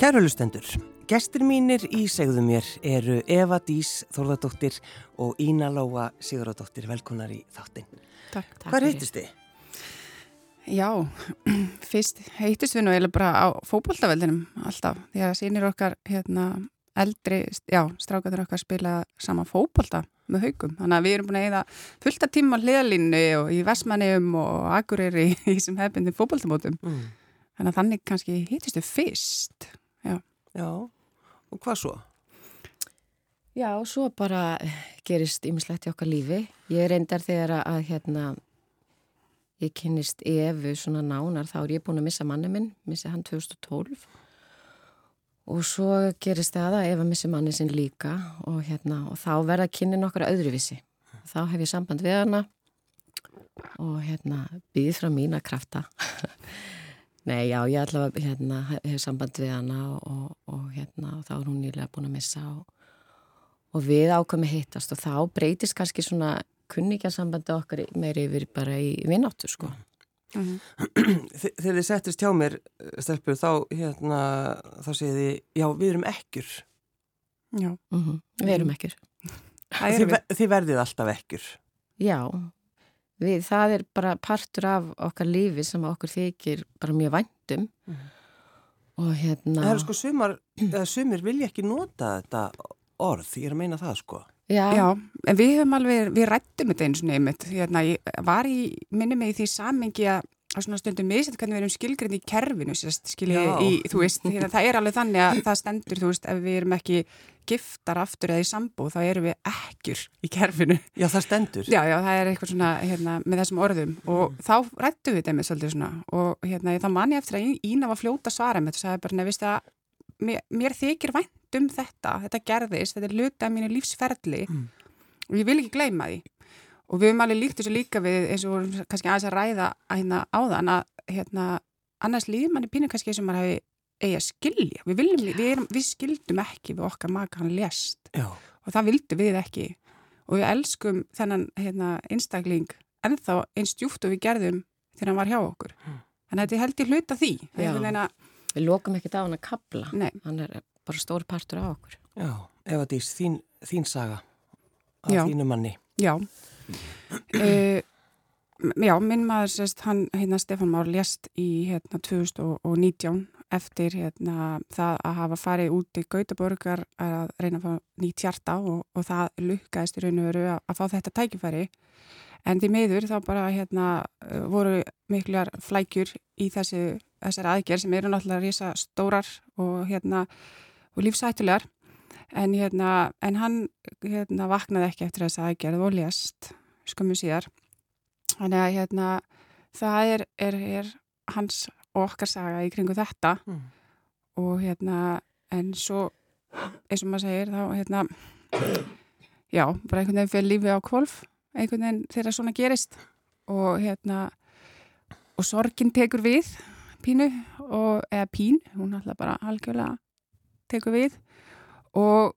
Kærulustendur, gestur mínir í segðu mér eru Eva Dís Þorðardóttir og Ína Lóa Sigurðardóttir. Velkonar í þáttinn. Takk. takk Hvað reytist þið? Já, fyrst heitist við nú eða bara á fókbóltaveldinum alltaf. Því að sínir okkar hérna, eldri, já, strákaður okkar spila sama fókbólta með haugum. Þannig að við erum búin að eða fullta tíma á hliðalínu og í Vestmannum og Akureyri í þessum hefbundin fókbóltamótum. Mm. Þannig að þannig kannski heitistu fyrst. Já. Já, og hvað svo? Já, svo bara gerist ymslegt í okkar lífi. Ég reyndar þegar að hérna, ég kynist Efu svona nánar, þá er ég búin að missa manni minn, missi hann 2012 og svo gerist það að Eva missi manni sinn líka og, hérna, og þá verða kynnin okkar öðruvísi. Þá hef ég samband við hana og hérna, býð frá mín að krafta Nei, já, ég allavega hérna, hef samband við hana og, og, hérna, og þá er hún nýlega búin að missa og, og við ákvæmi hittast og þá breytist kannski svona kunningasambandi okkar meiri yfir bara í vinnáttu, sko. Mm -hmm. Þegar þið settist hjá mér, Stelpur, þá, hérna, þá segið þið, já, við erum ekkur. Já. Mm -hmm. Við erum ekkur. Þið, þið verðið alltaf ekkur. Já, við, það er bara partur af okkar lífi sem okkur þykir bara mjög vandum mm. og hérna Það er sko sumar, sumir vilja ekki nota þetta orð, ég er að meina það sko. Já, Já en við höfum alveg, við rættum þetta eins og nefnitt, hérna, ég var í minni mig í því samengi að á svona stundum miðsett hvernig við erum skilgrinn í kerfinu sérst, í, þú veist hérna, það er alveg þannig að það stendur, veist ef við erum ekki giftar aftur eða í sambú þá erum við ekkjur í kerfinu. Já, það stendur. Já, já, það er eitthvað svona hérna, með þessum orðum. Og mm. þá rættu við með svolítið svona. Og hérna, þá man ég eftir að Ína var fljóta svara með það er bara nefnist að mér, mér þykir vænt um þetta. Þetta gerðist, þetta er luta af mínu lífsferðli mm. og ég vil ekki gleyma því og við höfum alveg líkt þessu líka við eins og vorum kannski aðeins að ræða hérna áðan að hérna, annars líður manni pínu kannski sem maður hefði eigi að skilja, við, viljum, við, erum, við skildum ekki við okkar maka hann lést. Já. og það vildum við ekki. Og við elskum þennan hérna, einstakling ennþá einn stjúft og við gerðum þegar hann var hjá okkur. Mm. en þetta held ég hluta því. Þeina... Við lokum ekki það á hann að kabla Nei. hann er bara stór partur á okkur. Já, Eva Dís, þín, þín saga af Já. þínu manni. Já uh, Já, minn maður sérst, hann, hérna Stefán Már lést í hérna 2019 eftir hérna það að hafa farið út í Gautaborgar að reyna að fá nýtt hjarta og, og það lukkaðist í raun og veru að, að fá þetta tækifæri. En því meður þá bara hérna voru miklar flækjur í þessi, þessari aðgerð sem eru náttúrulega rísa stórar og hérna og lífsættulegar en hérna en hann hérna vaknaði ekki eftir þessa aðgerð og lést skömmu síðar. Þannig að hérna það er, er, er hans og okkar saga í kringu þetta. Mm. og hérna en svo eins og maður segir þá hérna já, bara einhvern veginn fyrir lífi á kvolf einhvern veginn þegar svona gerist. Og hérna og sorgin tekur við pínu og, eða pín, hún alltaf bara algjörlega tekur við. Og,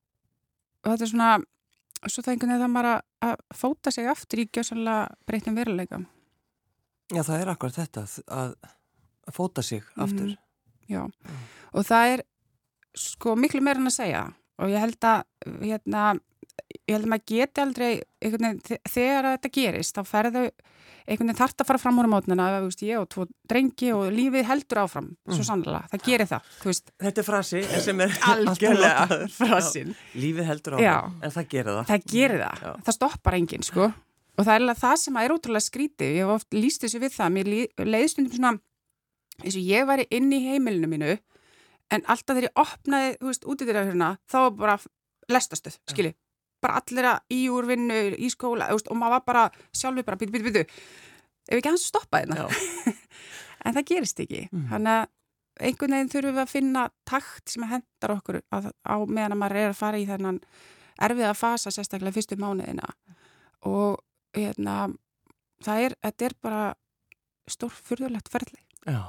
og þetta er svona svo það einhvern veginn það maður að fóta sig aftur í gjössanlega breytum veruleika Já, það er akkurat þetta að, að fóta sig aftur. Mm, Já, mm. og það er sko miklu meira en að segja. Og ég held að hérna, ég held að maður geti aldrei veginn, þegar þetta gerist þá ferðu einhvern veginn þarf að fara fram úr mótnina ég og tvo drengi og lífið heldur áfram mm. svo sannlega, það gerir það Þetta er frasi sem er algjörlega frasin Lífið heldur áfram, Já. en það gerir það. Það gerir það, Já. það stoppar enginn sko. Og það er það sem er ótrúlega skrítið. Ég hef oft líst þessu við það. Mér leiðist um svona eins og ég væri inn í heimilinu mínu en alltaf þegar ég opnaði, veist, út í þeirra hérna þá var bara lestastuð, skilji bara allir að í úrvinnu, í skóla veist, og maður var bara sjálfur bara bitu, bitu, bitu ef ekki hans stoppaði hérna. En það gerist ekki. Mm. þannig að einhvern veginn þurfum við að finna takt sem hendar okkur að, á meðan að maður er að fara í þennan erfið að fasa sérstaklega fyrstu mánuðina. Og hérna það er, þetta er bara stórfurðulegt ferli. Já.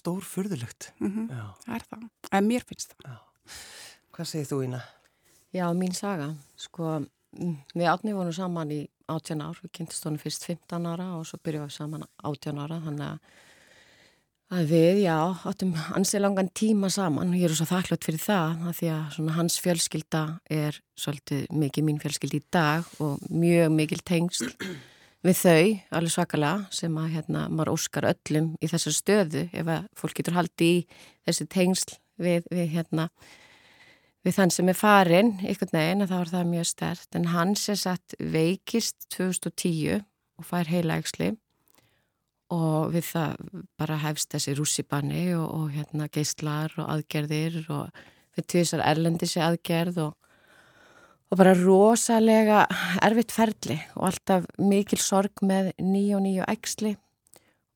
Stórfurðulegt. Mm -hmm. Það er það, en mér finnst það. Já. Hvað segir þú Ína? Já, mín saga, sko, við átni vorum saman í 18 ár, við kynntistónum fyrst 15 ára og svo byrjuðum við saman 18 ára, þannig að Að við, já, áttum ansið langan tíma saman. Og ég er svo þakklátt fyrir það að því að hans fjölskylda er svolítið mikið mín fjölskyldi í dag og mjög mikil tengsl við þau, alveg svakalega, sem að hérna, maður óskar öllum í þessar stöðu ef að fólk getur haldið í þessi tengsl við, við, hérna, við þann sem er farin, ykkur neginn, þá er það mjög stert. En hans er satt veikist 2010 og fær heila eksli og við það bara hefst þessi rússibanni og, og hérna geistlar og aðgerðir og við tvisar erlendi sér aðgerð og, og bara rosalega erfitt ferli og alltaf mikil sorg með nýju og nýju eksli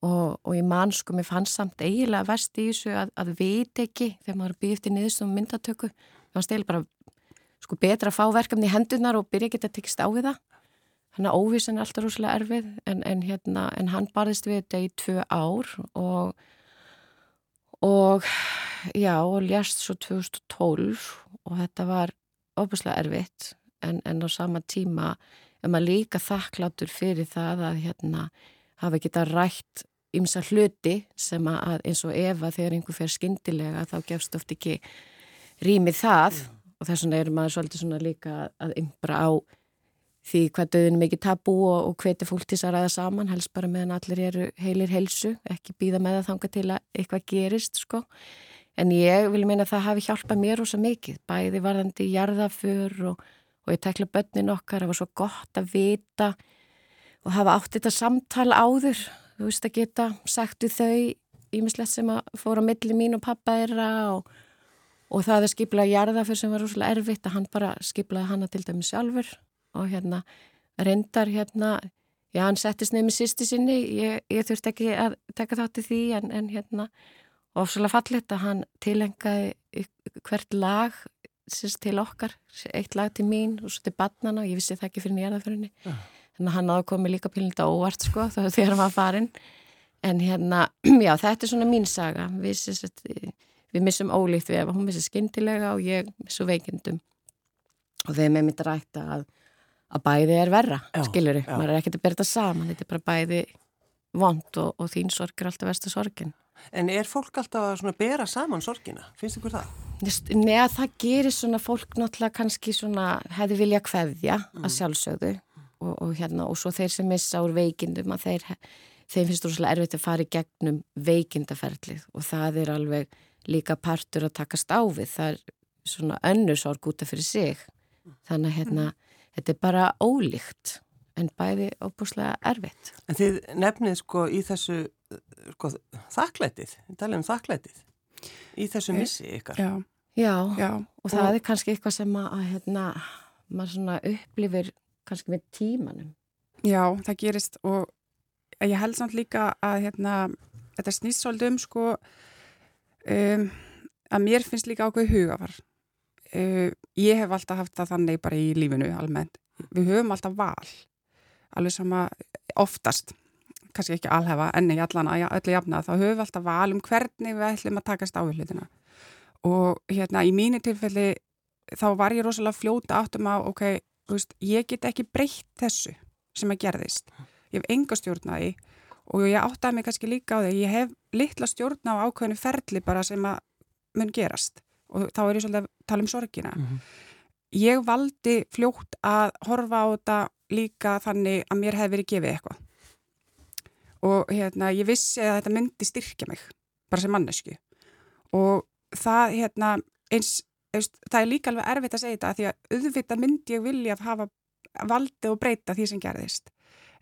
og, og í mannsku mér fannst samt eiginlega vest í þessu að, að veit ekki þegar maður býð eftir niðurstum myndatöku það var stil bara sko betra að fá verkefni í hendunar og byrja að tekist á við það. Þannig að óvísin er alltaf rúslega erfið en, en, hérna, en hann barðist við þetta í tvö ár og, og já og lérst svo 2012 og þetta var óbúslega erfitt en, en á sama tíma er maður líka þakklátur fyrir það að hérna hafa geta rætt ymsa hluti sem að eins og ef að þegar einhver fer skindilega þá gefst oft ekki rýmið það mm. og þess vegna er maður svolítið svona líka að ymbra á því hvað döðin mikið tabú og, og hveti fólk til að ræða saman, helst bara meðan allir eru heilir helsu, ekki býða með það þanga til að eitthvað gerist sko. En ég vil meina að það hafi hjálpað mér ósa mikið, bæði varðandi í jarðafur og, og ég tekla börnin okkar, það var svo gott að vita og hafa átt þetta samtal áður, þú veist að geta sagt við þau ímislegt sem að fóra millir mín og pappa þeirra og, og það er skiplaði jarðafur sem var úrslega erfitt að hann bara skiplaði hana til dæmi sjálfur. Og hérna reyndar hérna, já hann settist nefnir sýsti sinni, ég, ég þurfti ekki að taka þátti því en, en hérna ofsalega fallit að hann tilengaði hvert lag sérst til okkar, eitt lag til mín og svo til badnana og ég vissi það ekki fyrir nýjarðaförinni uh. þannig að hann ákomi líka pilinda óvart sko þegar hann var farin en hérna, já þetta er svona mín saga. Við, sérst, við missum ólíkt við ef hún missir skindilega og ég missu veikindum og þeim er mitt rætt að að bæði er verra, skilur þau, maður er ekkert að berða saman, þetta er bara bæði vond og, og þín sorg er alltaf versta sorgin. En er fólk alltaf að bera saman sorgina? Finnst ykkur það? Nei að það gerir svona fólk náttúrulega kannski svona hefði vilja hverja mm. að sjálfsögðu og, og hérna og svo þeir sem missa úr veikindum að þeir, þeim finnst þú svolítið erfitt að fara í gegnum veikindaferlið og það er alveg líka partur að takast á við, það er svona önnur sorg út af fyrir sig, þannig að hérna þetta er bara ólíkt en bæði óbúslega erfitt. En þið nefnið sko í þessu sko, þakklætið, við talum um þakklætið í þessu eh, missi ykkar. Já, já, já og það og... er kannski eitthvað sem að, að hérna, maður svona upplifir kannski með tímanum. Já, það gerist og ég held samt líka að hérna, þetta snýst svolítið um sko um, að mér finnst líka ákveð hugafar Uh, ég hef alltaf haft það þannig bara í lífinu almennt. Við höfum alltaf val, alveg sama oftast, kannski ekki alhefa, enni í allan að öllu jafna, þá höfum við alltaf val um hvernig við ætlum að takast á hlutina. Og hérna í mínu tilfelli þá var ég rosalega fljóta áttum að, ok, veist, ég get ekki breytt þessu sem að gerðist. Ég hef enga stjórnaði og ég áttaði mig kannski líka á því, ég hef litla stjórna á ákveðinu ferli bara sem að mun gerast og þá er ég svolítið að tala um sorgina. Mm -hmm. Ég valdi fljótt að horfa á þetta líka þannig að mér hefði verið gefið eitthvað. Og hérna, ég vissi að þetta myndi styrkja mig, bara sem mannesku. Og það, hérna, eins, eins, það er líka alveg erfitt að segja þetta því að auðvitað myndi ég vilja að hafa valdi og breyta því sem gerðist.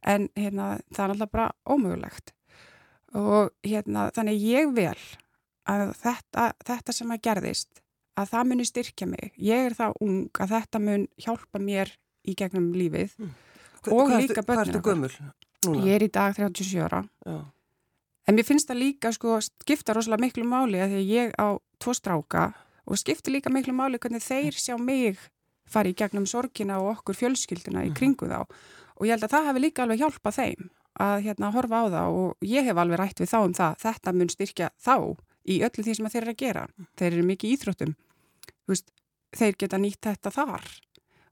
En hérna, það er alltaf bara ómögulegt. Og hérna, þannig ég vel að þetta, þetta sem að gerðist að það muni styrkja mig ég er það ung að þetta mun hjálpa mér í gegnum lífið mm. og Hva, líka börnir Hvað? Ég er í dag 37 ára Já. en mér finnst það líka sko, skipta rosalega miklu máli að því ég á tvo stráka og skipta líka miklu máli hvernig þeir sjá mig fari í gegnum sorgina og okkur fjölskylduna í mhm. kringu þá og ég held að það hefur líka alveg hjálpað þeim að hérna horfa á það og ég hef alveg rætt við þá um það þetta mun styrkja þá í öllu því sem þeir eru að gera. Þeir eru mikið íþróttum. Veist, þeir geta nýtt þetta þar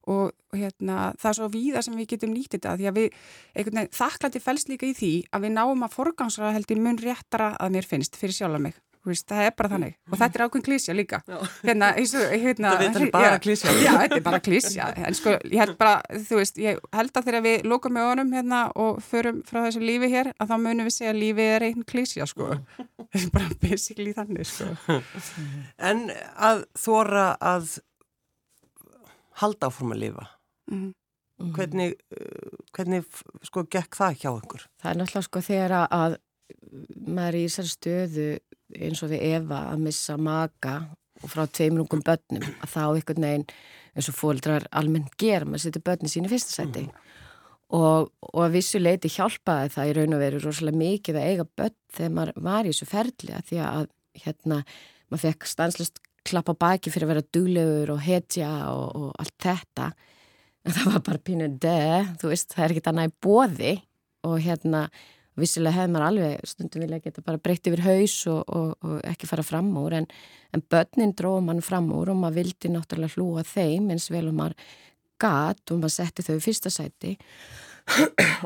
og hérna, það er svo víða sem við getum nýtt þetta því að við, einhvern veginn, þakklætti fælst líka í því að við náum að forgangsra held í mun réttara að mér finnst fyrir sjálf mig Veist, það er bara þannig. Og þetta er ákveðin klísja líka. Hérna, hérna, þetta er bara klísja já, þetta er bara klísja en sko, ég held bara, þú veist, ég held að þegar við lókum með honum hérna og förum frá þessu lífi hér, að þá munum við segja að lífi er einn klísja, sko. Þetta er bara basically þannig, sko. En að þóra að halda áfram að lifa. Mm. hvernig, hvernig sko gekk það hjá ykkur? Það er náttúrulega sko þegar að maður er í þessari stöðu eins og við Eva að missa maka og frá tveimlungum börnum að þá einhvern veginn eins og fólkdrar almennt gera, maður setur börnin sín í fyrsta seti mm. og, og að vissu leiti hjálpaði það í raun og veru rosalega mikið að eiga börn þegar maður var í þessu ferli að því að hérna maður fekk stanslust klappa baki fyrir að vera duglegur og hetja og, og allt þetta en það var bara pínu döð, þú veist, það er ekkit annað í bóði og hérna vissilega hefði maður alveg stundum vilja geta bara breytt yfir haus og, og, og ekki fara fram úr en, en börnin dróð mann fram úr og maður vildi náttúrulega hlúa þeim eins vel og maður gatt og maður setti þau í fyrsta sæti.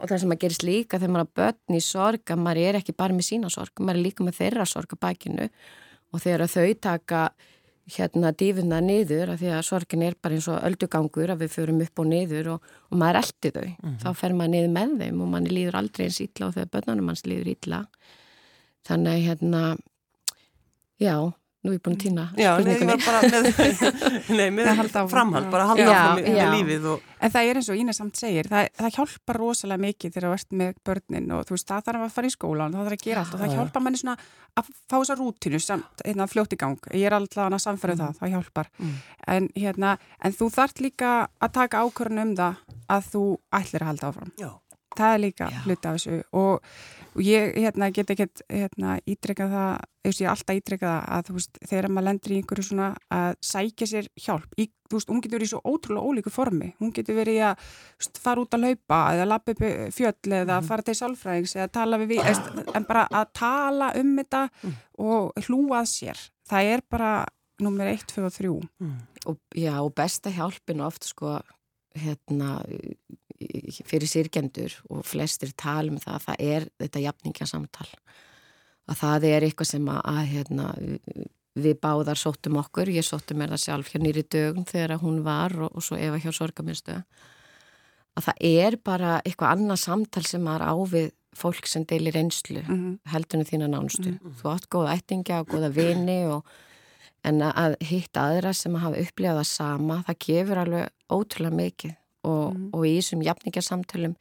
Og það sem maður gerist líka þegar maður er börn í sorg að maður er ekki bara með sína sorg, maður er líka með þeirra sorg að bækinu og þegar þau taka hérna dífuna niður af því að sorgin er bara eins og öldugangur að við förum upp og niður og, og maður eldi þau. Mm -hmm. Þá fer maður niður með þeim og manni líður aldrei eins ítla og þegar börnunum manns líður ítla. Þannig hérna, já, Nú er ég búin að týna spurningunni. Já, nei, ég var bara með, nei, með framhald, bara halda áfram með, með lífið. Og... En það er eins og Ína samt segir, það, það hjálpar rosalega mikið þegar þú ert með börnin og þú veist, það þarf að fara í skólan, það þarf að gera allt og það hjálpar manni svona að fá þessa rútinu samt, hérna, fljótt í gang. Ég er alltaf að samfæra mm. það, það hjálpar. Mm. En, hérna, en þú þart líka að taka ákvörðun um það að þú ætlir að halda áfram. Já. Það er líka hluti af þessu og og ég hérna, get ekki hérna, ítrekka það, ég er alltaf ítrekka það að veist, þegar maður lendur í einhverju svona að sækja sér hjálp í, veist, hún getur verið í svo ótrúlega ólíku formi hún getur verið að veist, fara út að laupa eða lappa upp fjöll eða mm. fara til sálfræðings eða tala við við en bara að tala um þetta mm. og hlúað sér það er bara nummer 1, 2 og 3 mm. og, Já og besta hjálpin oft sko hérna fyrir sirkjendur og flestir talum það að það er þetta jafningasamtal að það er eitthvað sem að, að hérna, við báðar sóttum okkur, ég sóttum er það sjálf hjá nýri dögun þegar hún var og, og svo Eva hjá sorgaminnstu að það er bara eitthvað annað samtal sem maður á við fólk sem deilir einslu mm -hmm. heldunum þína nánstu. Mm -hmm. Þú átt góða ættinga og góða vini og en að hitta aðra sem hafa upplifað það sama, það gefur alveg ótrúlega mikið og, mm. og í þessum jafningarsamtölum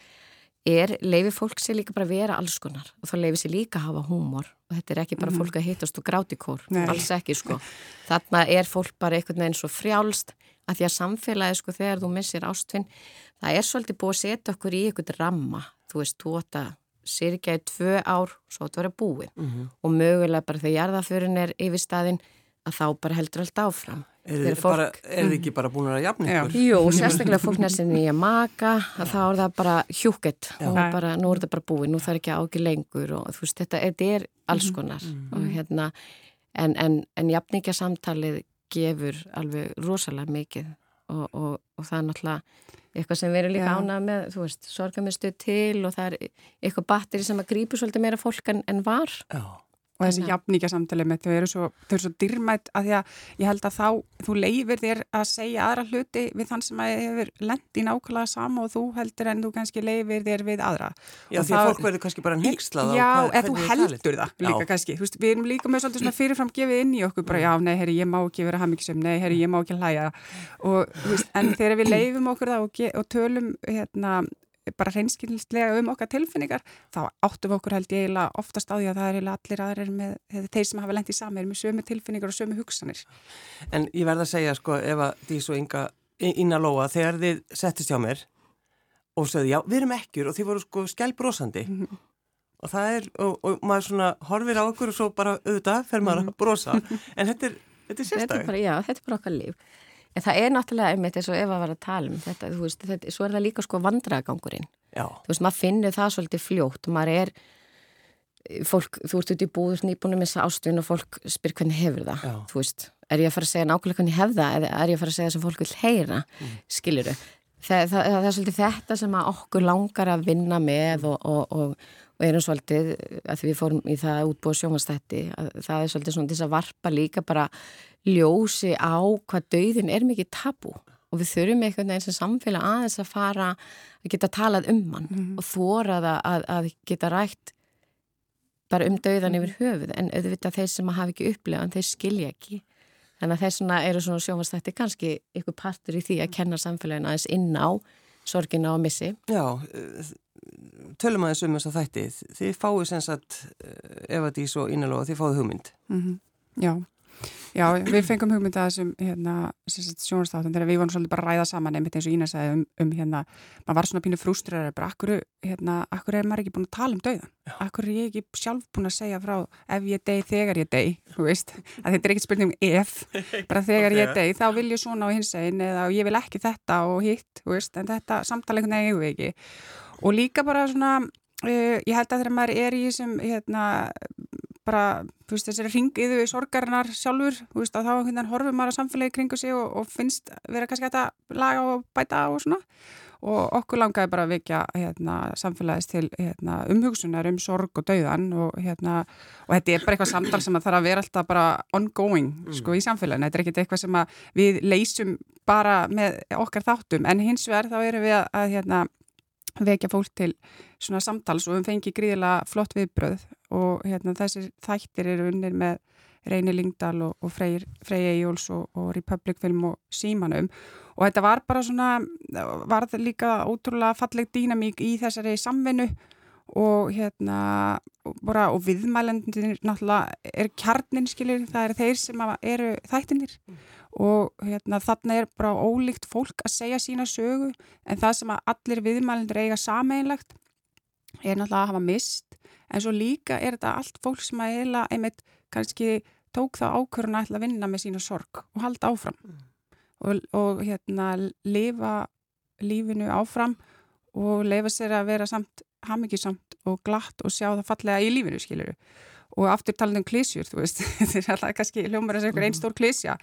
er leifi fólk sér líka bara að vera alls konar og þá leifi sér líka að hafa húmor og þetta er ekki bara mm. fólk að hittast og gráti kór, Nei. alls ekki sko þarna er fólk bara einhvern veginn svo frjálst að því að samfélagi sko þegar þú missir ástfinn, það er svolítið búið að setja okkur í einhvern ramma þú veist, þú átt að sirkja í tvö ár svo átt að vera búið mm -hmm. og mögulega bara þegar jarðaförin er yfir staðin að þá bara heldur allt áfram. Er þið ekki bara búin að jafna ykkur? Jú, sérstaklega fólk næstin í að maka að þá er það bara hjúkett og bara, nú er það bara búið, nú þarf ekki ági lengur og þú veist, þetta er, þetta er alls mhm, konar mm -hmm. og hérna en, en, en jafningasamtalið gefur alveg rosalega mikið og, og, og það er náttúrulega eitthvað sem verður líka ánað með, þú veist, sorgamistu til og það er eitthvað batteri sem að grípu svolítið meira fólk en, en var. Já og þessi jafningasamtali með þau eru svo, þau eru svo dyrmætt að því að ég held að þá þú leifir þér að segja aðra hluti við þann sem að hefur lendi nákvæmlega sama og þú heldur en þú kannski leifir þér við aðra. Já og því að fólk verður kannski bara nexlað á Já, eða þú heldur það líka já. kannski, þú veist, við erum líka með svolítið svona fyrirfram gefið inn í okkur bara já, nei, herri, ég má ekki vera hafmyggisum, nei, herri, ég má ekki hlæja. Og, veist, en þegar við leifum okkur það og, og tölum hérna bara hreinskilslega um okkar tilfinningar þá áttum við okkur held ég eiginlega oftast á því að það er eiginlega allir aðrir með þeir sem hafa lendið saman með sömu tilfinningar og sömu hugsanir. En ég verða að segja sko ef að Dís og Inga Ína Lóa þegar þið settist hjá mér og sögðu já við erum ekkjur og þið voru sko skjálbrósandi mm -hmm. og það er og, og maður svona horfir á okkur og svo bara auðvitað fer maður að brosa en þetta er, þetta er sérstak. Já þetta er bara okkar líf. En það er náttúrulega einmitt eins og ef að vera að tala um þetta, þú veist, þetta, svo er það líka sko vandragangurinn. Já. Þú veist, maður finnir það svolítið fljótt, maður er, fólk, þú ert út í búður nýbúinu með þessa ástun og fólk spyr hvernig hefur það, Já. þú veist, er ég að fara að segja nákvæmlega hvernig ég hef það eða er ég að fara að segja sem fólk vil heyra mm. skiljuru það, það, það, er svolítið þetta sem okkur langar að vinna með og, og, og, og erum svolítið að við fórum í það útbúið sjómanstætti það er svolítið svona þess að varpa líka bara ljósi á hvað dauðin er mikið tabu og við þurfum einhvern veginn sem samfélag aðeins að fara að geta talað um hann mm -hmm. og þórað að, að geta rætt bara um dauðan yfir höfuð en auðvitað þeir sem hafa ekki upplegað þeir skilja ekki. Þannig að þessuna eru svona sjómanstætti kannski ykkur partur í því að kenna samfélagin aðeins inn á sorgina og missi. Já, eh, tölum aðeins um þess að þætti. Þið fáið sem sagt eh, ef að því svo innalóða þið fáið hugmynd. Mm -hmm. Já Já, við fengum hugmynda þessum hérna, sjónastáttum þegar við vorum svolítið bara að ræða saman einmitt eins og Ína sagði um, um hérna, maður var svona pínu frústræðar bara, akkur, hérna, akkur er maður ekki búin að tala um dauðan? Akkur er ég ekki sjálf búin að segja frá ef ég degi þegar ég degi, þú veist, að þetta er ekki spurning um ef, bara þegar ég degi, þá vil ég svona á hins einn eða ég vil ekki þetta og hitt, þú veist, en þetta samtalegnum eigum við ekki. Og líka bara svona, uh, ég held að þegar maður er í þessum, hérna, bara, þú veist, þessari ringiðu sorgarinnar sjálfur, þú veist, að þá hérna horfum maður að samfélagi kringu sig og, og finnst vera kannski að laga og bæta og svona. Og okkur langaði bara að vekja hérna, samfélagist til hérna, umhugsunar um sorg og dauðan og hérna og þetta er bara eitthvað samtal sem að þarf að vera alltaf bara ongoing mm. sko í samfélaginu, þetta er ekkert eitthvað sem við leysum bara með okkar þáttum. En hins vegar þá erum við að, að hérna vekja fólk til svona samtals og við fengi gríðilega flott viðbröð og hérna, þessir þættir eru unnir með Reini Lingdal og, og Frey Ejóls og, og Republic Film og Símanum. Og þetta var bara svona, var þetta líka ótrúlega falleg dýnamík í þessari samvinnu og hérna bara, og viðmælendin náttúrulega er kjarnin skilir, það er þeir sem eru þættinir mm. Og hérna, þarna er bara ólíkt fólk að segja sína sögu en það sem að allir viðmælendur eiga sameinlegt er náttúrulega að hafa mist en svo líka er þetta allt fólk sem að eila einmitt kannski tók það ákvörðuna að vinna með sína sorg og halda áfram mm. og, og hérna lifa lífinu áfram og leifa sér að vera samt hafmyggisamt og glatt og sjá það fallega í lífinu skiluru og aftur talað um klísjur, þú veist, þetta er alltaf kannski hljómar að segja einhver einn mhm. stór klísja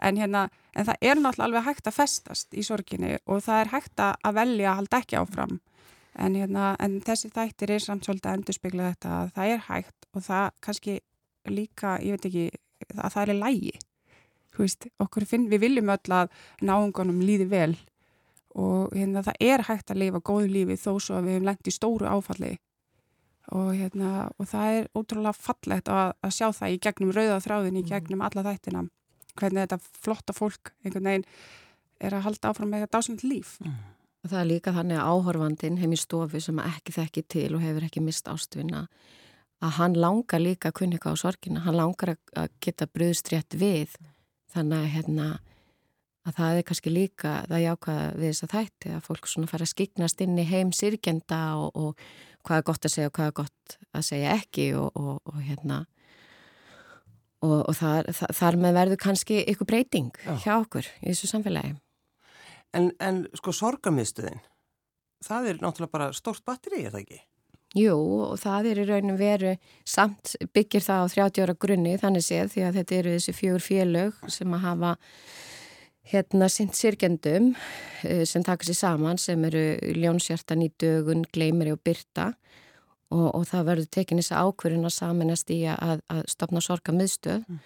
en, hérna, en það er náttúrulega alveg hægt að festast í sorginni og það er hægt að velja að halda ekki áfram en, hérna, en þessi þættir er samt svolítið að endurspegla þetta að það er hægt og það kannski líka, ég veit ekki, að það er lægi, veist, finn, við viljum öll að náungunum líði vel og hérna, það er hægt að lifa góðu lífi þó svo að við hefum lengt í stóru áfalli og, hérna, og það er ótrúlega fallegt að, að sjá það í gegnum rauðaþráðin, í mm. gegnum alla þættina hvernig þetta flotta fólk einhvern veginn er að halda áfram með þetta dásend líf. Mm. Það er líka þannig að áhorfandin heim í stofu sem ekki þekki til og hefur ekki mist ástvinna að hann langar líka að kunni eitthvað á sorgina, hann langar að geta bröðst rétt við þannig að, hérna, að það er kannski líka það jákvæða við þess að þætti að fólk svona fara að skiknast inn í heim sirkjenda og, og hvað er gott að segja og hvað er gott að segja ekki og, og, og hérna og, og þar, þar með verður kannski ykkur breyting Já. hjá okkur í þessu samfélagi. En, en sko sorgamistuðin, það er náttúrulega bara stórt batteri, er það ekki? Jú, og það er í raunum veru samt byggir það á 30 ára grunni þannig séð því að þetta eru þessi fjögur félög sem að hafa hérna sint sirkjendum eh, sem taka sér saman sem eru Ljónsjartan í dögun, Gleimri og Byrta og, og það verður tekin þess að saminast í að, að stopna sorga miðstöð mm.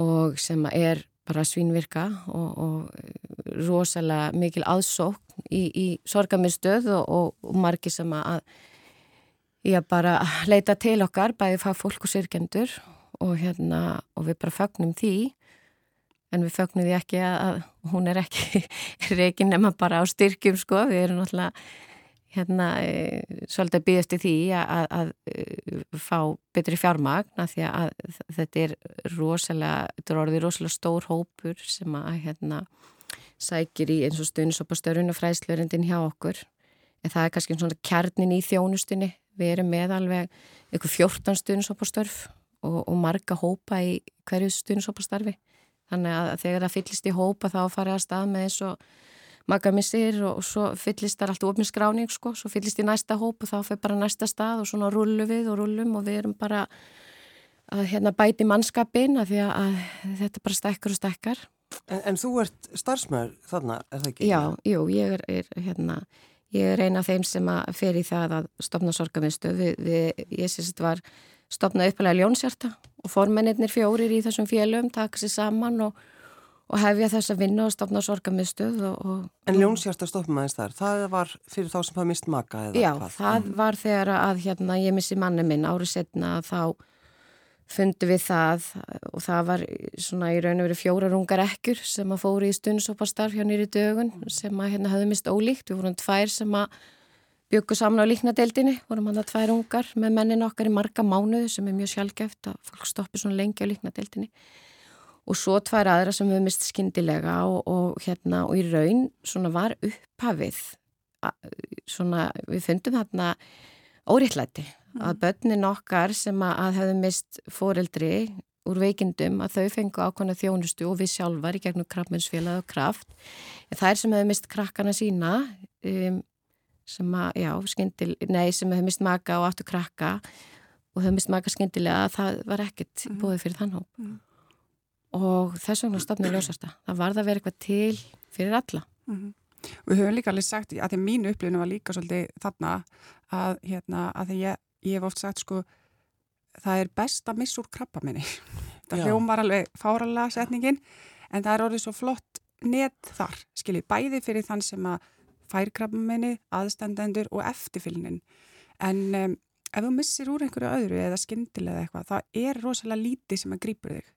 og sem er bara svínvirka og, og rosalega mikil aðsók í, í sorgamiðstöð og, og margi sem að ég bara leita til okkar, bæði fá fólk og sirkendur og hérna og við bara fagnum því. En við fögnum því ekki að, hún er ekki reygin nema bara á styrkjum sko, við erum náttúrulega hérna e, svolítið að byggast í því að, að, að e, fá betri fjármagn að því að þetta er rosalega, þetta er orðið rosalega stór hópur sem að hérna sækir í eins og stuðnisopastörun og fræslurindin hjá okkur. En það er kannski svona kjarnin í þjónustunni. Við erum með alveg eitthvað 14 stuðnisopastörf og, og marga hópa í hverju stuðnisopastarfi þannig að þegar það fyllist í hópa þá farið að stað með eins og magamissir og svo fyllist það allt ofnir skráning sko, svo fyllist í næsta hóp og þá fyrir bara næsta stað og svona rullu við og rullum og við erum bara að hérna bæti mannskapin að að þetta bara stekkar og stekkar. En, en þú ert starfsmæður þarna, er það ekki? Já, jú, ég er, er hérna, ég er eina af þeim sem að fer í það að stopna við, ég sést var stopnað uppalega ljónsjarta og formennir fjórir í þessum félögum taka sér saman og, og hefja þess að vinna og stopna sorgamiðstöð. En ljónsjarta stopnum aðeins þar, það var fyrir þá sem hafa mist maka eða hvað? Já, það mm. var þegar að hérna, ég missi manni minn árið setna þá fundi við það og það var svona í raun og verið fjórarungar ekkur sem að fóri í stundsópastarf hjá nýri dögun sem að hérna hafði mist ólíkt. Við vorum tvær sem að byggu saman á líknadeildinni, vorum hann að tvær ungar með mennin okkar í marga mánuðu sem er mjög sjálfgeft að fólk stoppi svona lengi á líknadeildinni. Og svo tvær aðra sem við mist skindilega og, og hérna og í raun svona var upphafið svona við fundum hérna óriðlæti að börnin okkar sem að hefðu mist foreldri úr veikindum að þau fengu ákvæmna þjónustu og við sjálfar í gegnum krabbmennsfélag og kraft. Það er sem hefðu mist krakkana sína um, sem að, já, skindil, nei, sem hefðu mist maka og áttu krakka og hefðu mist maka skindilega að það var ekkert mm. búið fyrir þann hóp. Mm. Og þess vegna stofnir ljósasta. Það varða að vera eitthvað til fyrir alla. Mm. Við höfum líka alveg sagt að því mínu upplifinu var líka svolítið þarna að, hérna, að því ég ég hef oft sagt sko það er best að missa úr krabba minni. Það hljómar alveg fáralega setningin en það er orðið svo flott net þar, skiljið, bæði fyrir þann sem að fær krabba minni aðstendendur og eftirfylgnin. En um, ef þú missir úr einhverju öðru eða skindilega eitthvað, það er rosalega lítið sem að grýpur þig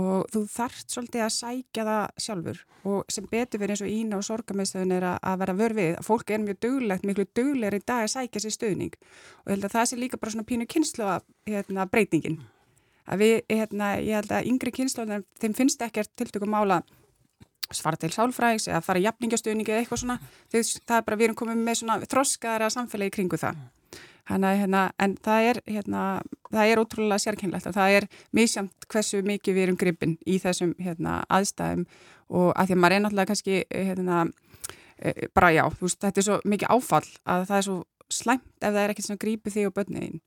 og þú þarft svolítið að sækja það sjálfur. Og sem betur fyrir eins og ína og sorgamiðstöðun er að vera vörfið fólk er mjög duglegt, miklu duglegar í dag að sækja sér stöðning og ég held að það sé líka bara svona pínu kynslu að hérna, breytingin. Að við, hérna, ég held að yngri kynslu þeim finnst ekki að tiltökum mála svara til sálfræks eða fara í jafningastöðningi eða eitthvað svona, það er bara við erum komið með svona þroskaðara samfélagi kringu það Hanna, hérna, en það er, hérna, það er ótrúlega sérkynlegt og það er misjamt hversu mikið við erum gripin í þessum hérna, aðstæðum og að því að maður er náttúrulega kannski hérna, e, bara já, veist, þetta er svo mikið áfall að það er svo slæmt ef það er ekkert sem gripið því og bönniðin.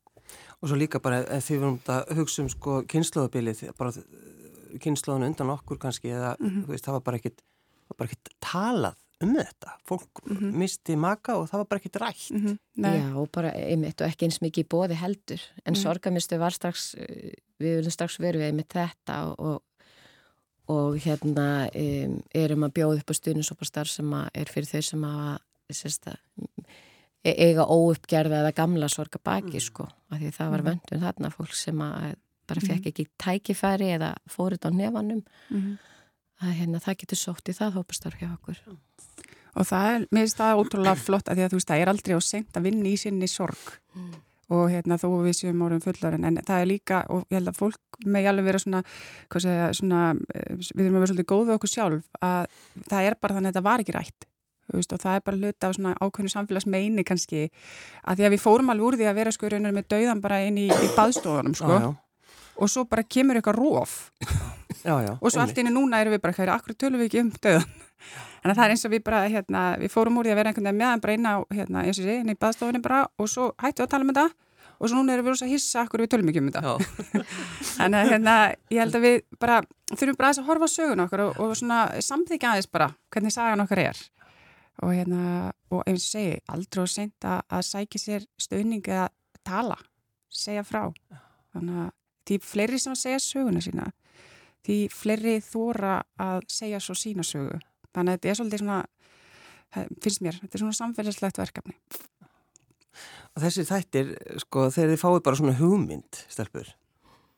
Og svo líka bara ef því við erum að hugsa um sko kynnslóðabilið, bara kynnslóðun undan okkur kannski eða mm -hmm. veist, það var bara ekkert talað um þetta. Fólk mm -hmm. misti maka og það var bara ekkit rætt. Mm -hmm. Já, og bara einmitt og ekki eins mikið bóði heldur. En mm -hmm. sorgamistu var strax, við viljum strax verið við einmitt þetta og, og, og hérna um, erum að bjóða upp á stuðninsópastar sem er fyrir þau sem að sérsta, e, eiga óuppgerða eða gamla sorgabaki sko. Af því það var mhm. vöndun þarna fólk sem að bara fekk mhm. ekki tækifæri eða fórið á nefanum mhm. að hérna, það getur sótt í það hópastar hjá okkur. Og það er, mér finnst það ótrúlega flott að því að þú veist, það er aldrei á sent að vinna í sinni sorg mm. og hérna þó við séum árum fullarinn, en það er líka, og ég held að fólk með alveg vera svona, hvað segja, svona, eh, við þurfum að vera svolítið góð við okkur sjálf, að það er bara þannig að þetta var ekki rætt, þú veist, og það er bara hluta á svona ákveðinu samfélagsmeini kannski, að því að við fórum alveg úr því að vera sko raunar með dauðan bara inn í, í baðstofunum, sko, já. Og svo bara kemur eitthvað róf og svo allt inn í núna erum við bara, er, akkur tölum við ekki um Þannig að það er eins og við bara, hérna, við fórum úr því að vera einhvern veginn meðan bara inn á, hérna, eins og sé, inn í baðstofunni bara og svo hættu að tala um þetta og svo núna erum við rosa að hissa okkur við tölum ekki um þetta. Þannig að, hérna, ég held að við bara þurfum bara að horfa á sögun okkar og, og svona samþykja aðeins bara hvernig sagan okkar er. Og hérna, og eins og segi, aldrei og sent að, að sækja sér stöðningi að tala, segja frá. Þannig að því fleiri sem að segja söguna sína, því fleiri þóra að segja svo sína sögu Þannig að þetta er svolítið svona, finnst mér, þetta er svona samfélagslegt verkefni. Og þessi þættir, sko, þegar þið fáið bara svona hugmynd, stelpur,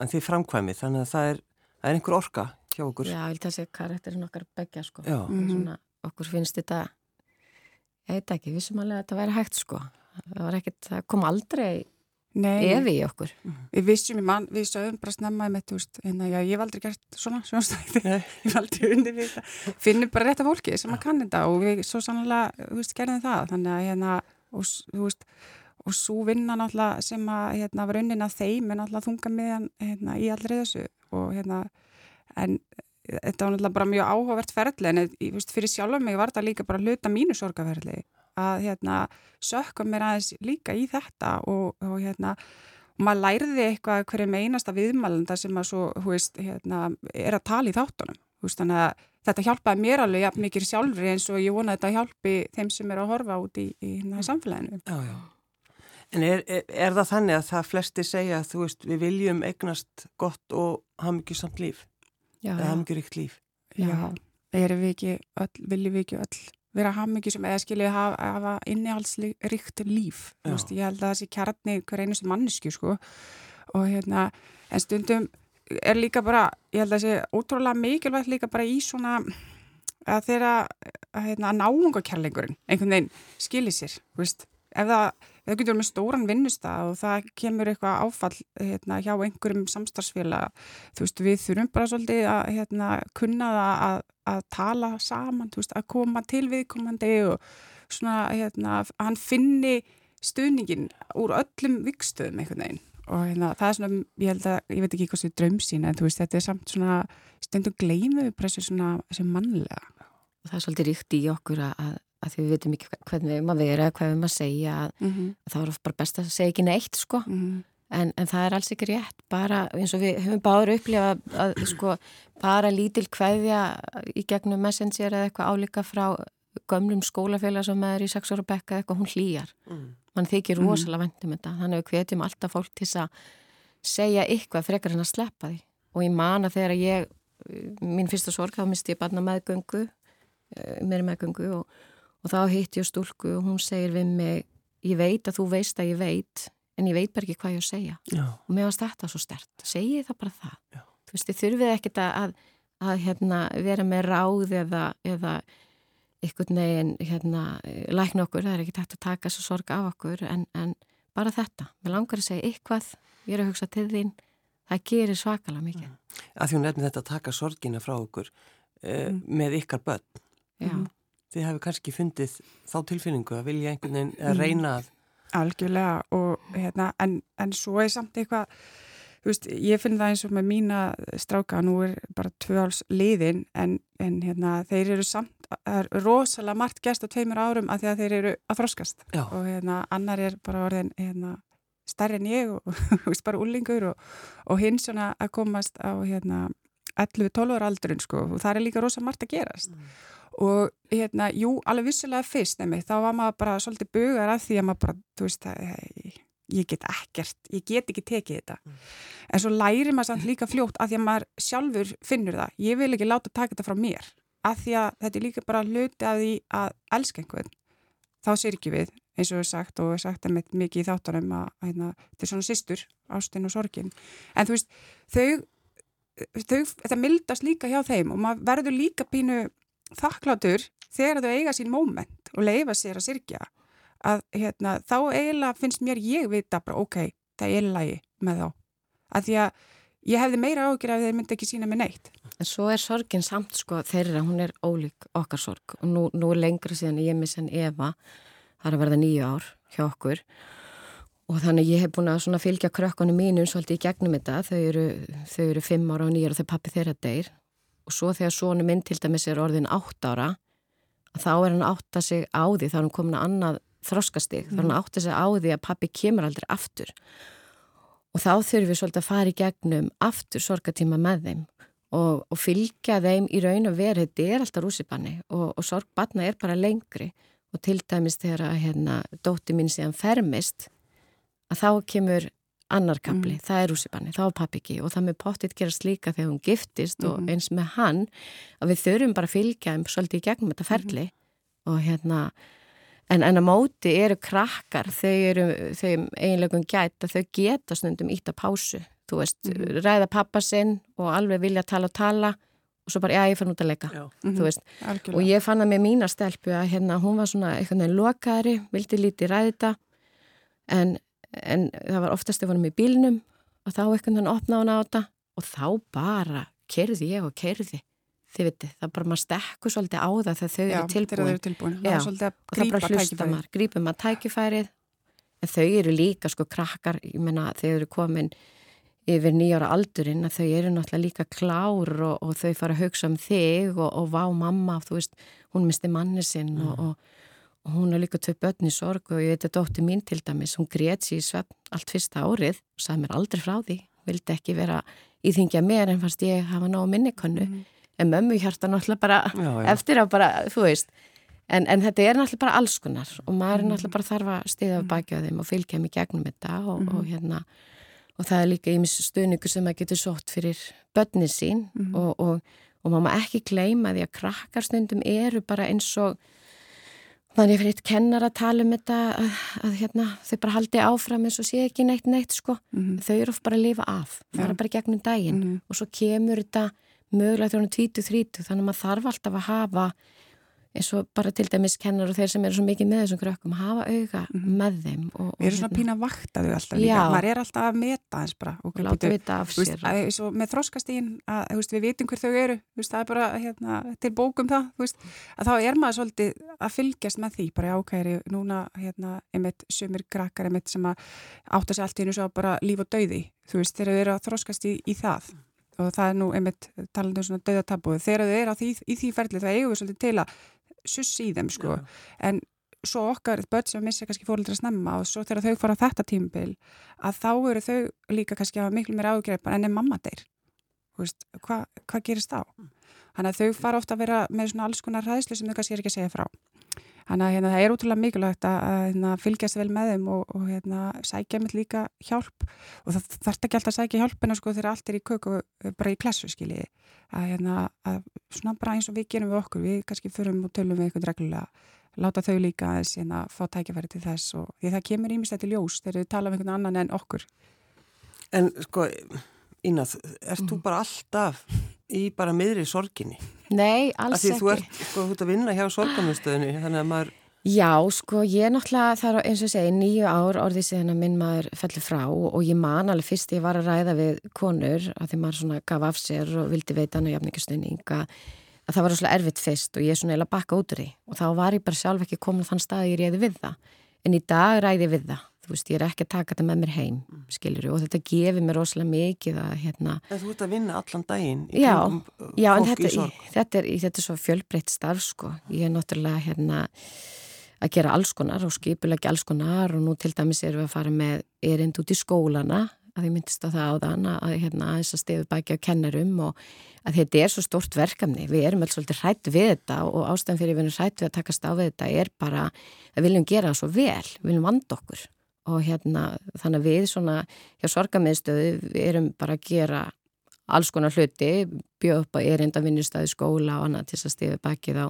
en þið framkvæmið, þannig að það er, það er einhver orka hjá okkur. Já, ég vil það segja karakterin okkar begja, sko. Já. Svona, okkur finnst þetta, ég veit ekki, við sem alveg að þetta væri hægt, sko. Það var ekkert, það kom aldrei evi í okkur. Við vissum í mann, við sögum bara snemma með þetta, en já, ég hef aldrei gert svona sjónstæði, ég hef aldrei unni við þetta finnum bara rétt af fólki sem að kann þetta og við svo sannlega, þú veist, gerðum það. Þannig að hérna, og, þú veist og svo vinna náttúrulega sem að hérna, var unnin að þeim en náttúrulega þunga með hérna, í allri þessu. Og hérna, en þetta var náttúrulega bara mjög áhugavert ferðli en ég veist, fyrir sjálf mig var þetta líka bara hluta mínu sorgaferðli að hérna sökka mér aðeins líka í þetta og, og hérna og maður læriði eitthvað hverju meinasta viðmælanda sem að svo, hú veist, hérna, er að tala í þáttunum, hú veist, þannig að þetta hjálpaði mér alveg ja, mikið sjálfri eins og ég vona að þetta hjálpi þeim sem er að horfa út í, í hérna, samfélaginu. Já, já. En er, er, er það þannig að það flesti segja að þú veist, við viljum eignast gott og hafa mikið samt líf? Já, Eða hafa mikið ríkt líf? Já, erum við ekki öll, viljum við ekki öll vera sem eða skiljið hafa, hafa innihaldsríkt líf. Veist, ég held að það sé kjarni hver einustu mannesku sko. Og hérna, en stundum er líka bara, ég held að það sé ótrúlega mikilvægt líka bara í svona að þeirra að, hérna, að náungakærleikurinn einhvern veginn skiljið sér, veist. Ef það, það getur með stóran vinnustaf og það kemur eitthvað áfall hérna, hjá einhverjum samstarfsfélag þú veist, við þurfum bara svolítið að hérna, kunna það að, að tala saman, þú veist, að koma til viðkomandi og svona, hérna, hann finni stuðningin úr öllum vikstöðum einhvern veginn og hérna, það er svona, ég held að, ég veit ekki hvað sem drömsýn, en þú veist, þetta er samt svona stundum gleimu bara svona sem mannlega. Það er svolítið ríkt í okkur að, að því við veitum ekki hvernig við erum að vera, hvað við erum að segja, að, mm -hmm. að það er bara best að segja ekki neitt, sko. Mm -hmm. En, en það er alls ekki rétt, bara eins og við höfum báður upplifa að, sko, bara lítil kveðja í gegnum messenger eða eitthvað álíka frá gömlum skólafélag sem er í sex ára bekka eitthvað, hún hlýjar. Mm. Man þykir rosalega vendum þetta, þannig að við hvetjum alltaf fólk til að segja eitthvað frekar en að sleppa því. Og ég man að þegar ég, mín fyrsta sorg, þá misti ég barna meðgöngu, mér meðgöngu og, og þá hitt ég stúlku og hún segir við mig, ég veit að þú veist að ég veit, en ég veit bara ekki hvað ég að segja. Já. Og mér varst þetta svo stert, segi það bara það. Já. Þú veist, þið þurfið ekkit að, að, að hérna, vera með ráð eða, eða einhvern veginn hérna, lækna okkur, það er ekki tægt að taka svo sorg af okkur, en, en bara þetta. Mér langar að segja eitthvað, ég er að hugsa til þín, það gerir svakalega mikið. Mm. Að því hún nefnir þetta að taka sorgina frá okkur uh, mm. með ykkar börn. Já. Mm. Þið hefur kannski fundið þá tilfinningu að vilja einhvern veginn að reyna að... Algjörlega og hérna, en, en svo er samt eitthvað, veist, ég finn það eins og með mína stráka, nú er bara tvö áls liðin, en, en hérna, þeir eru samt, það er rosalega margt gæst á tveimur árum að því að þeir eru að þroskast Já. og hérna, annar er bara orðin hérna, stærri en ég og veist, bara úlingur og, og hinn svona að komast á hérna 11-12 ára aldurinn sko og það er líka rosalega margt að gerast mm. Og hérna, jú, alveg vissilega fyrst nefnir, þá var maður bara svolítið bugar af því að maður bara, þú veist, að, ég get ekkert, ég get ekki tekið þetta. Mm. en svo læri maður samt líka fljótt að því að maður sjálfur finnur það. Ég vil ekki láta taka þetta frá mér. Að því að þetta er líka bara hluti að því að elska einhvern, þá sér ekki við eins og við sagt og við sagt að mikið í þáttunum að, að, að þetta er svona sýstur, ástinn og sorgin. En þú veist, þau þau, þetta mildast líka hjá þeim og maður verður líka pínu þakklátur þegar þau eiga sín móment og leifa sér að sirkja að hérna, þá eiginlega finnst mér ég vita bara ok, það er lagi með þá. Að því að ég hefði meira ágjur ef þeir myndi ekki sína mig neitt. En svo er sorgin samt sko þeirra, hún er ólík okkar sorg. Og nú, nú lengra síðan ég mis en Eva það er að verða nýju ár hjá okkur. Og þannig ég hef búin að fylgja krökkunum mínum svolítið í gegnum þetta. Þau eru, þau eru fimm ára og nýjar og þau pappi þeirra deyr og svo þegar svonu minn til dæmis er orðin átt ára þá er hann átt að sig á því þá er hann komin að annað þroskastig mm. þá er hann átt að sig á því að pappi kemur aldrei aftur og þá þurfum við svolítið að fara í gegnum aftur sorgatíma með þeim og, og fylgja þeim í raun og veru þetta er alltaf rússipanni og, og sorgbatna er bara lengri og til dæmis þegar að hérna, dótti mín síðan fermist að þá kemur annar kapli, mm. það er rússipanni, þá pappi ekki og það með pottit gerast líka þegar hún giftist mm. og mhm. eins með hann að við þurfum bara að fylgja um svolítið í gegnum þetta ferli mm. og hérna en, en að móti eru krakkar þau eru, þau eiginlegum gæt að þau geta snundum ítt að pásu þú veist, mhm. ræða pappa sinn og alveg vilja tala og tala og svo bara, já, ég fann út að leika, mhm. Algjörlega. og ég fann að með mína stelpu að hérna, hún var svona eitthvað lokaðri, vildi lítið ræðita en en það var oftast ef hann er með bílnum og þá ekkert hann opnaði hann á þetta og þá bara kerði ég og kerði þið veitir, það bara maður stekku svolítið á það þegar þau Já, eru tilbúin, eru tilbúin. Já, og það bara hlusta maður grípum maður tækifærið en þau eru líka sko krakkar ég menna þau eru komin yfir nýjára aldurinn að þau eru náttúrulega líka klár og, og þau fara að hugsa um þig og, og vá mamma, þú veist hún misti manni sinn mm. og, og hún er líka tvei börn í sorg og ég veit að dótti mín til dæmis, hún grét sér í svepp allt fyrsta árið og sagði mér aldrei frá því, vildi ekki vera íþingja mér en fannst ég hafa ná minnikonnu, mm. en mömmu hjarta náttúrulega bara já, já. eftir að bara, þú veist, en, en þetta er náttúrulega bara alls konar og maður er mm. náttúrulega bara þarf að stiða af baki á þeim og fylgja mig gegnum þetta og, mm. og hérna, og það er líka ímis stuðningu sem maður getur sótt fyrir börnin sín mm. og, og, og maður ekki gleyma því að krakkarstundum eru bara eins og Þannig að ég fyrir eitt kennar að tala um þetta að, að hérna, þau bara haldi áfram eins og sé ekki neitt neitt sko. Mm -hmm. Þau eru bara að lifa af, fara ja. bara gegnum daginn mm -hmm. og svo kemur þetta mögulega þegar hún er 20-30 þannig að maður þarf alltaf að hafa eins og bara til dæmis kennar og þeir sem eru svo mikið með þessum krökkum hafa auga mm -hmm. með þeim og, Við erum svona hérna. pína að vakta þau alltaf líka Já. maður er alltaf að meta eins bara og láta vita af sér veist, að, með þróskastín að veist, við vitum hver þau eru veist, það er bara hérna, til bókum það að þá er maður svolítið að fylgjast með því bara ákæri núna hérna, einmitt sumir krakkar einmitt sem að átta sig allt í einu svo bara líf og dauði þú veist þegar þau eru að þróskast í, í það og það er nú einmitt talandu um svona dauðatabúið þegar þau eru því, í því ferli það eigum við svolítið til að suss í þeim sko, en svo okkar börn sem missa kannski fóröldra snemma og svo þegar þau fara þetta tímbil að þá eru þau líka kannski að miklu mér ágreipar enn er mamma þeir hvað hva gerist þá? Mm. Þannig að þau fara ofta að vera með svona alls konar ræðslu sem þau kannski er ekki að segja frá Þannig að hérna, það er útrúlega mikilvægt að, hérna, fylgjast vel með þeim og, og hérna, sækja með líka hjálp. Og það þarf ekki alltaf að sækja hjálpina sko þegar allt er í köku bara í klassu skilji. Að, hérna, að svona bara eins og við gerum við okkur, við kannski förum og tölum við eitthvað reglulega, láta þau líka að hérna, fá tækifæri til þess og því það kemur ímest til ljós þegar við tala um einhvern annan en okkur. En sko, Ínað, erst mm. þú bara alltaf í bara miðri sorginni? Nei, alls ekki. Því þú ert sko út að vinna hjá sorgamistöðinu, þannig að maður... Já, sko, ég er náttúrulega, það er eins og segi, nýju ár orðið síðan að minn maður fellur frá og ég man alveg fyrst ég var að ræða við konur að því maður svona gaf af sér og vildi veita hann og jafningastunning að, að það var svona erfitt fyrst og ég er svona eða bakka út úr því og þá var ég bara sjálf ekki komin þann stað að ég reyði við það en í dag ræði við það þú veist, ég er ekki að taka þetta með mér heim mm. skiljur, og þetta gefur mér rosalega mikið að, hérna... En þú ert að vinna allan daginn já, uh, já, fólk þetta, þetta er, þetta er svo fjölbreytt starf, sko. Ég er náttúrulega, hérna að gera alls konar og skipulegja alls konar og nú til dæmis erum við að fara með erind út í skólana að ég myndist á það á þann að hérna aðeins að stefu baki á kennarum og að þetta er svo stort verkefni. Við erum alls svolítið hrætt við þetta og ástæðan fyrir við erum hrætt við að takast á við þetta er bara að við viljum gera það svo vel við viljum vanda okkur og hérna þannig að við svona hjá sorgamiðstöðu erum bara að gera alls konar hluti, bjóð upp að erinda vinnustæði skóla og annað til að stifi bakið á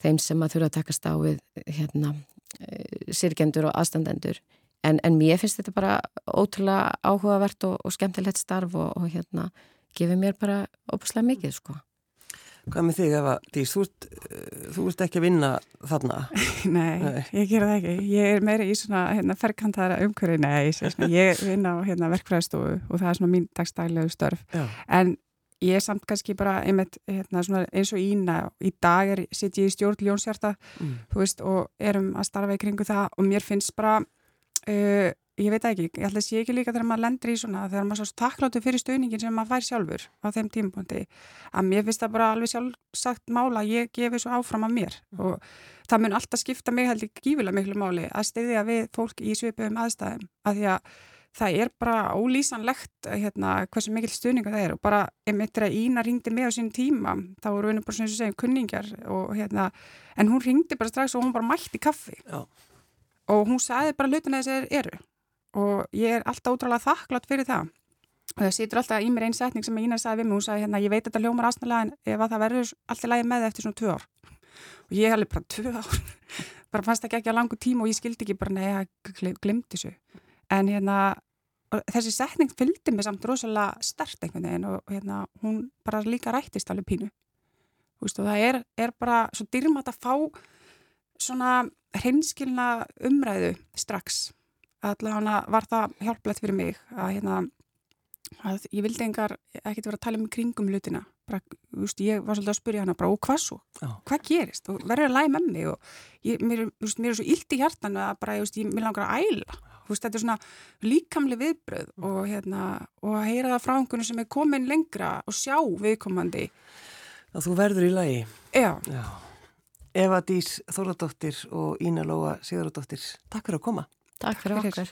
þeim sem að þurfa að takast á við hérna eh, sirkendur og aðstandendur. En, en mér finnst þetta bara ótrúlega áhugavert og, og skemmtilegt starf og, og hérna gefur mér bara óbúslega mikið sko Hvað með þig Eva Dís, þú ert, þú ert ekki að vinna þarna? Nei, nei. ég gera það ekki. Ég er meira í svona hérna, ferkantara umhverju, nei, svona, ég vinna á hérna, verkfræðstofu og það er svona mín dagstæglegu störf. Já. En ég er samt kannski bara einmitt hérna, eins og ína, í dag er, sitt ég í stjórn Ljónsjarta, mm. veist, og erum að starfa í kringu það og mér finnst bara... Uh, ég veit ekki, ég ætla að sé ekki líka þegar maður lendur í svona, þegar maður svo takkláttu fyrir stöðningin sem maður fær sjálfur á þeim tímpunkti að mér finnst það bara alveg sjálfsagt mála að ég gefi svo áfram af mér mm. og það mun alltaf skipta mig held ekki gífilega miklu máli að stiðja við fólk í svipum aðstæðum að því að það er bara ólýsanlegt hérna, hversu mikil stöðninga það er og bara einmitt er að Ína ringdi með á sín tíma þá voru við bara svona sem segjum kunningar og hérna, en hún ringdi bara strax og hún bara mætti kaffi Já. Og hún sagði bara hlutina þess að þeir eru. Og ég er alltaf útráðlega þakklátt fyrir það. Og það situr alltaf í mér einn setning sem Ína sagði við mig, hún sagði hérna ég veit þetta hljómar aðsnalega en ef að það verður alltaf lægi með eftir svona tvö ár. Og ég hef alveg bara tvö ár? Bara fannst ekki ekki á langu tíma og ég skildi ekki bara neða, glimti þessu. En hérna þessi setning fylgdi mig samt rosalega stert einhvern veginn og hérna hún bara líka rættist alveg pínu. Vist, og það er, er bara svo dyrmat að fá svona hreinskilna umræðu strax. Allavega var það hjálplegt fyrir mig að, hérna, að ég vildi engar ekkert vera að tala um kringum hlutina. Bara, just, ég var svolítið að spyrja hana bara, og hvað svo, Já. hvað gerist? Og verður að læga með mig? Og ég, mér, just, mér er svo illt í hjartan að bara, just, ég vil langar að æla. Just, þetta er svona líkamli viðbröð og, hérna, og að heyra það frá einhvern sem er komin lengra og sjá viðkomandi. Að þú verður í lagi. Já, Já. Eva Dís Þóradóttir og Ína Lóa Sigurðardóttir. Takk fyrir að koma. Takk fyrir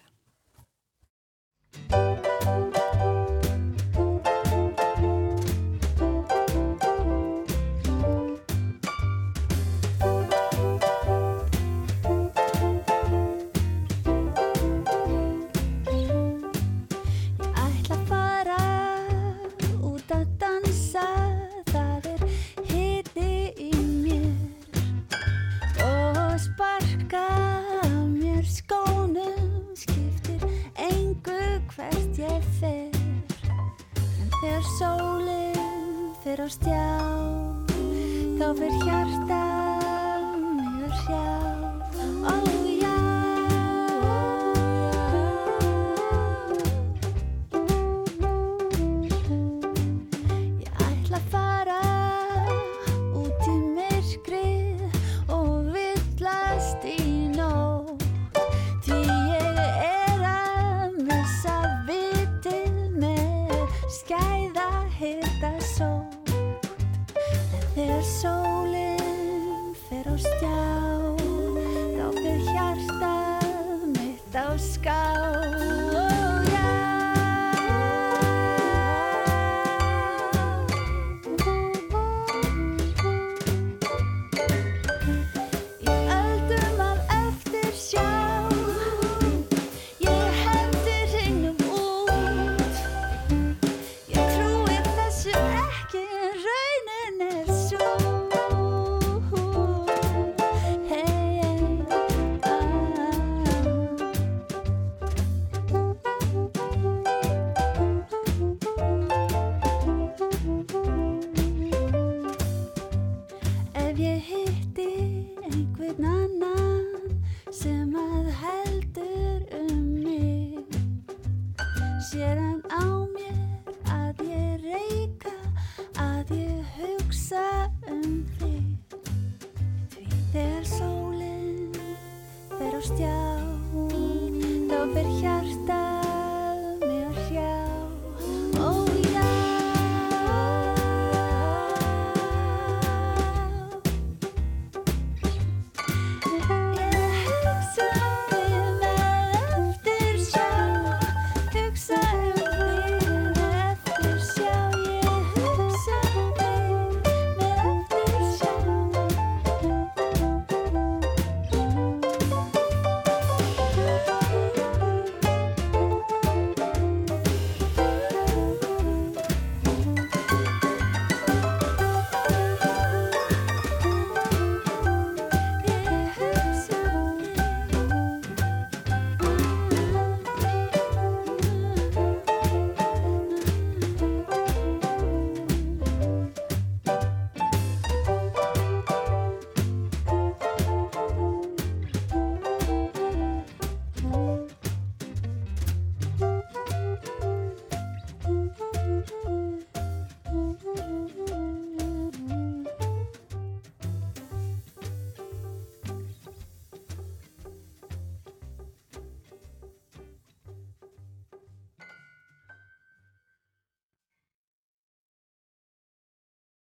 okkur. stjá